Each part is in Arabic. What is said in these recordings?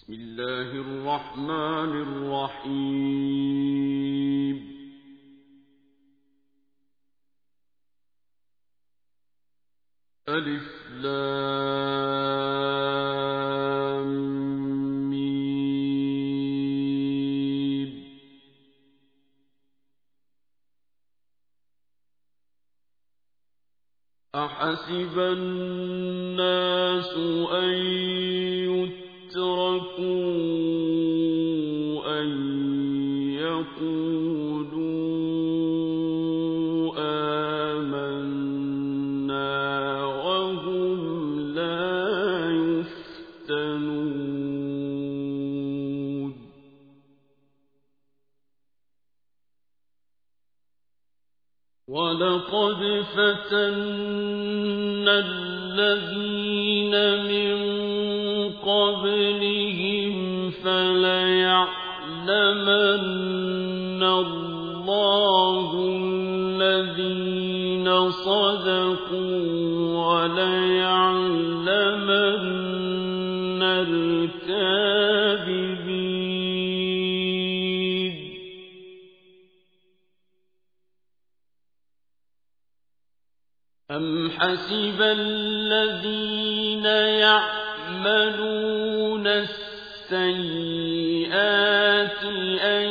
بسم الله الرحمن الرحيم. ألف لام ميم. أحسب الناس السيئات أن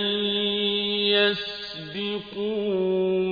يسبقون.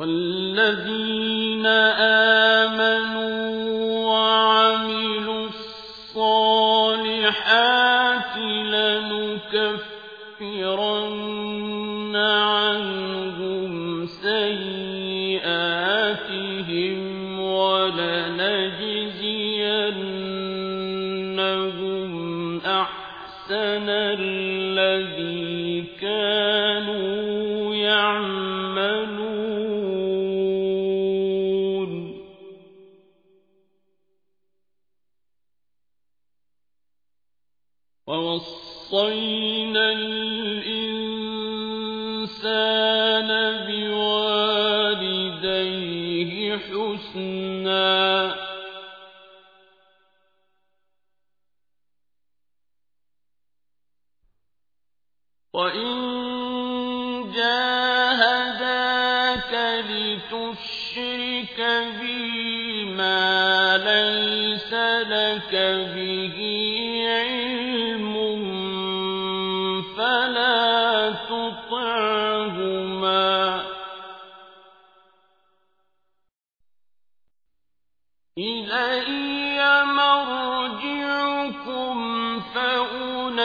والذين آمنوا ليس لك به علم فلا تطعهما. إلي مرجعكم فأنبئكم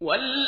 وال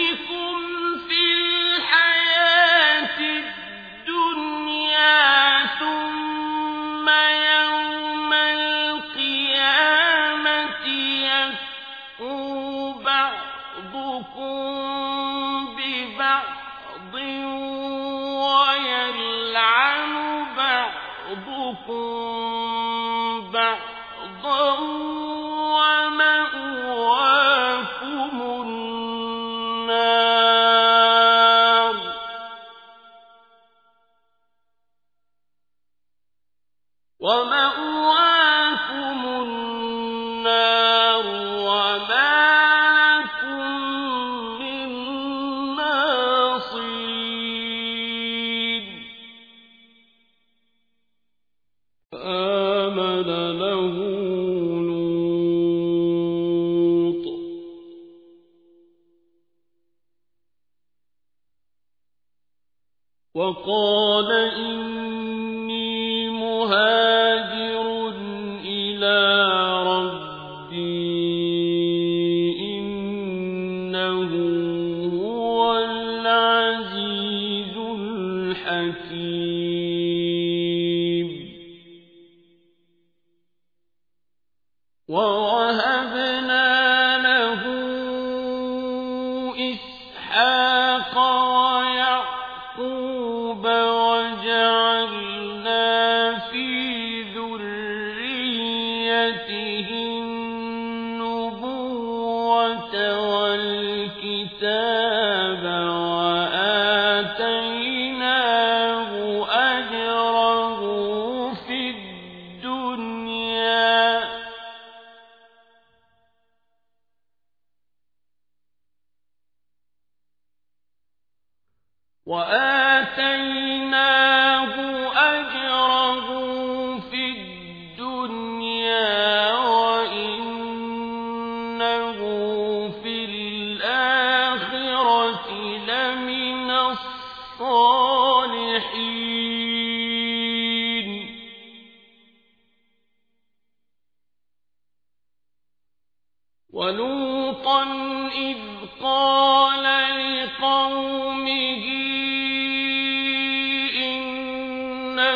وقال إن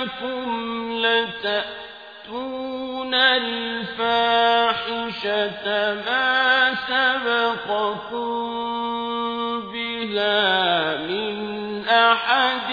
إنكم لتأتون الفاحشة ما سبقكم بها من أحد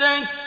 العزيز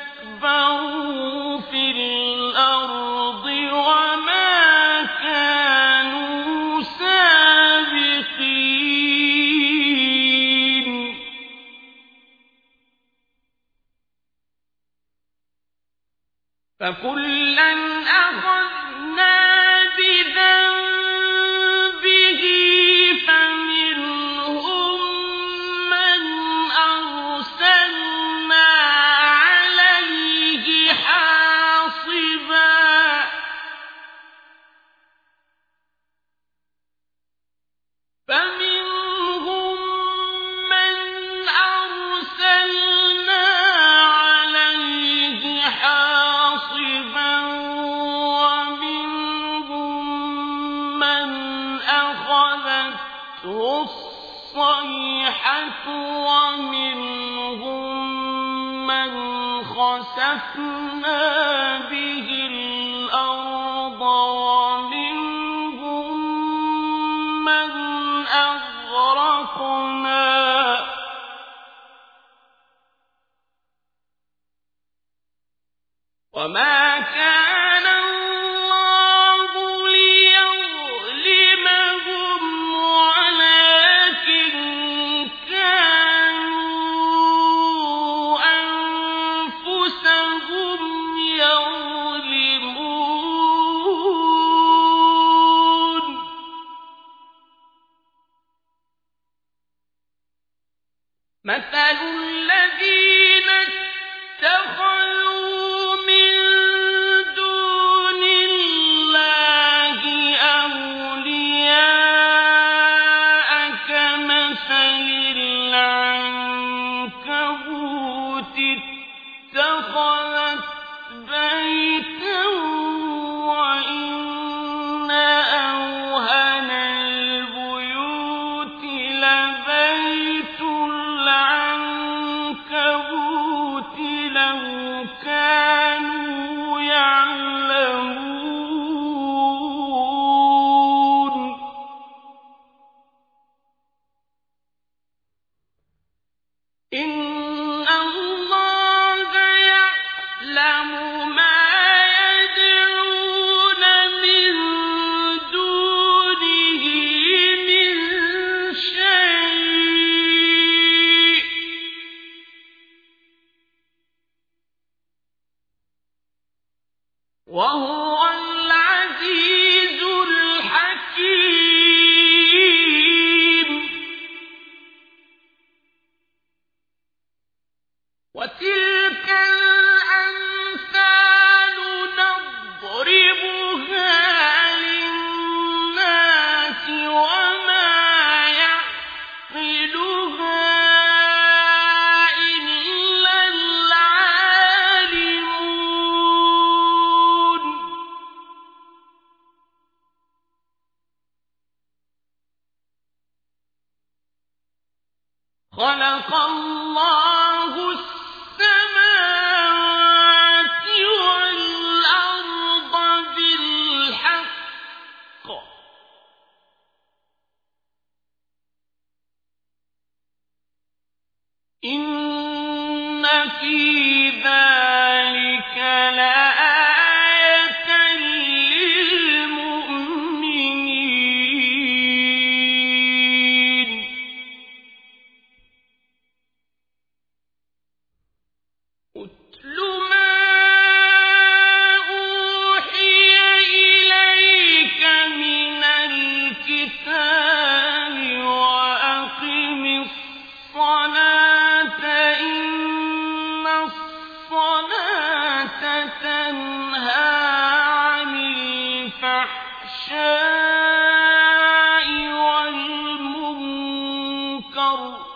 والمنكر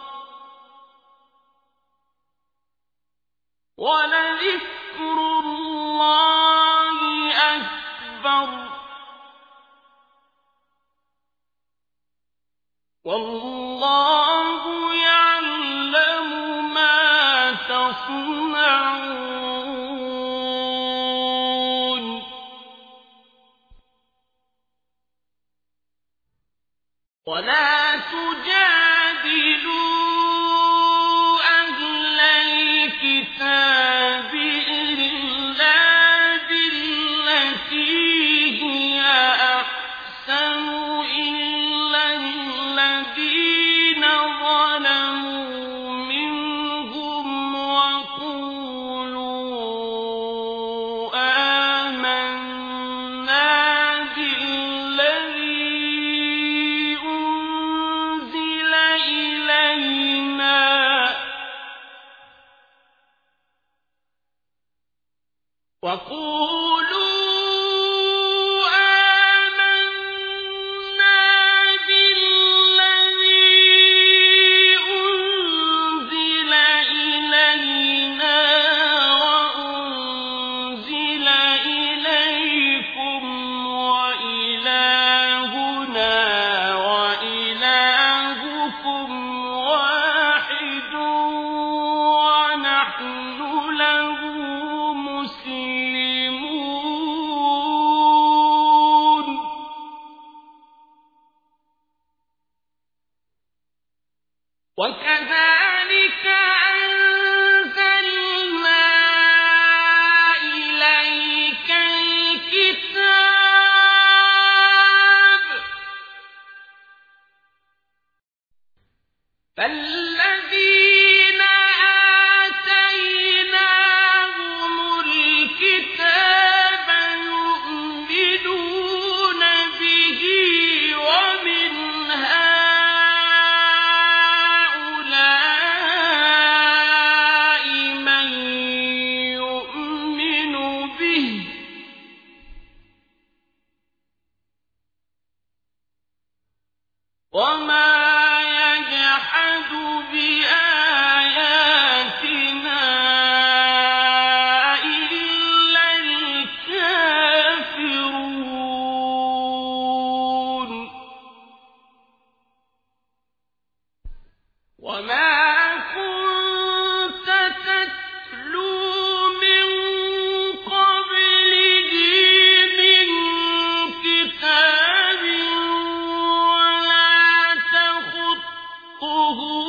تخطه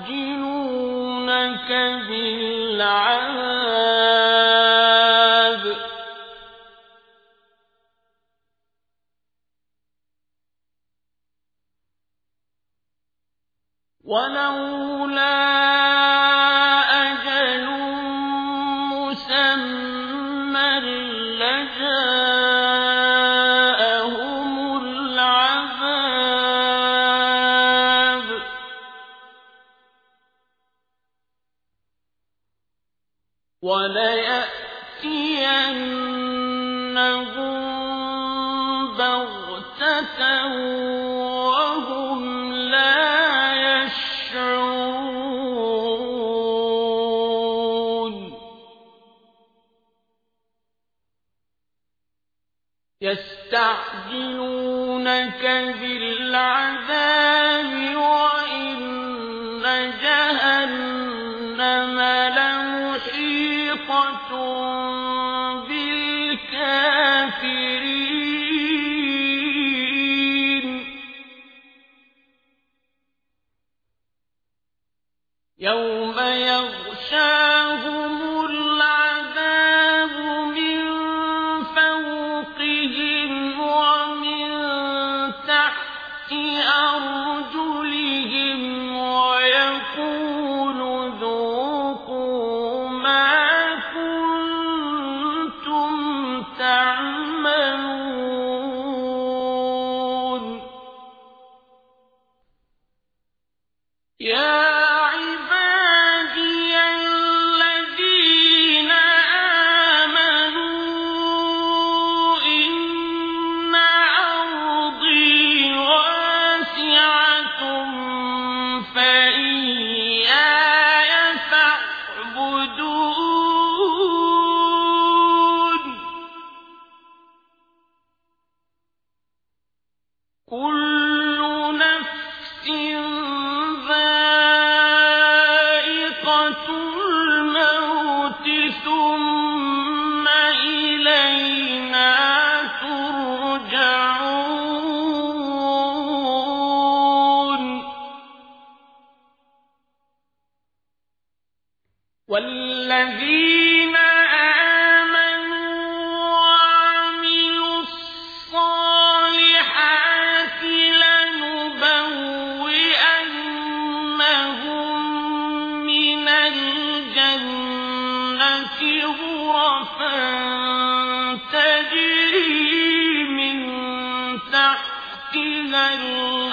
يستعجلونك بالعذاب يَشَاءُ الأنهار خالدين فيها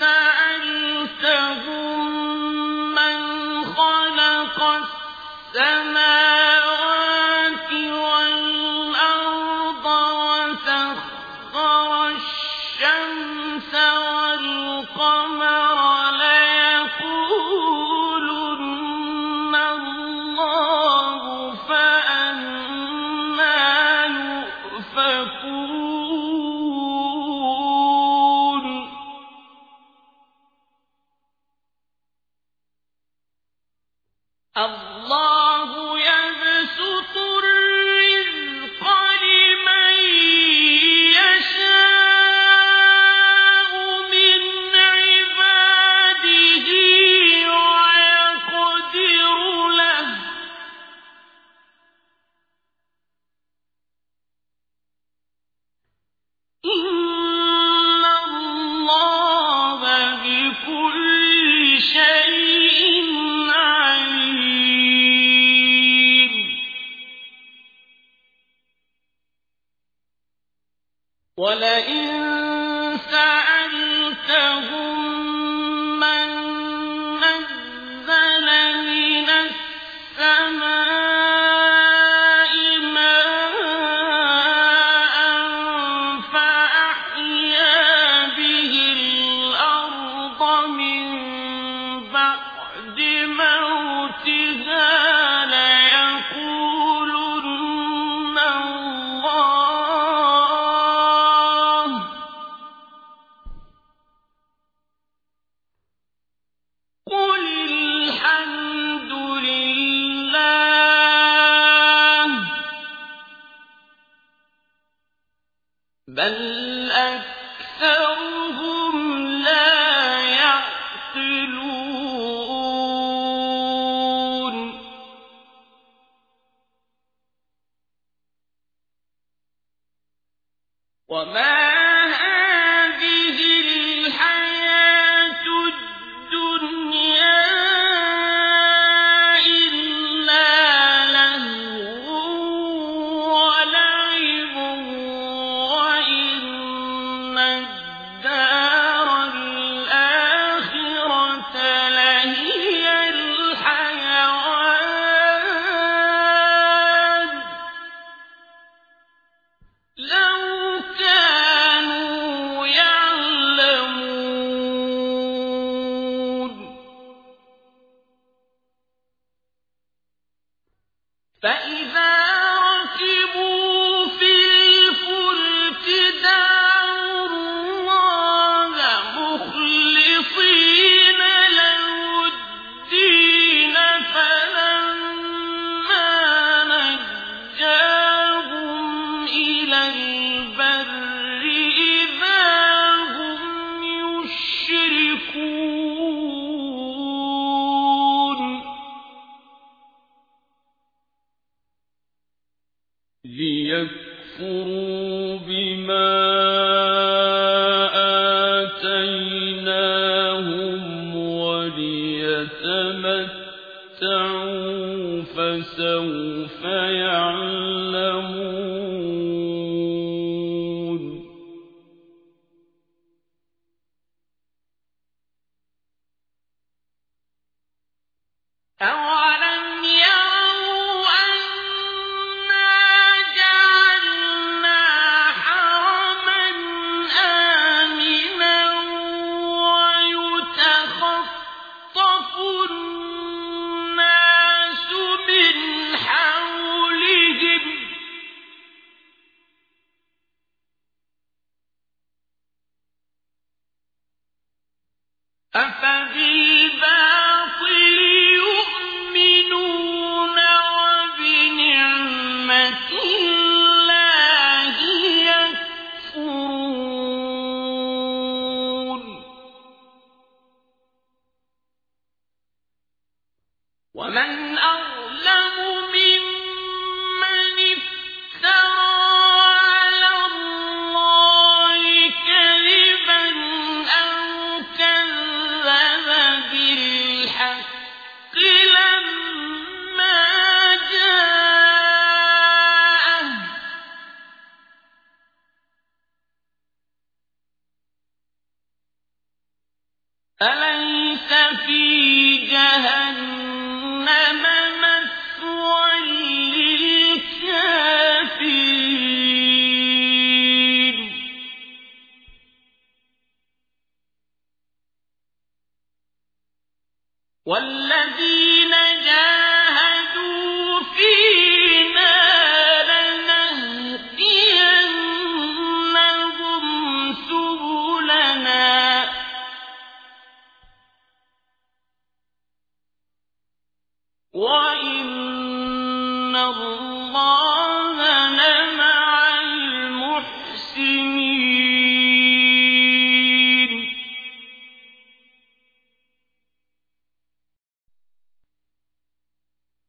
سألتهم من خلق السماوات السماء فإذا فسوف يعلمون.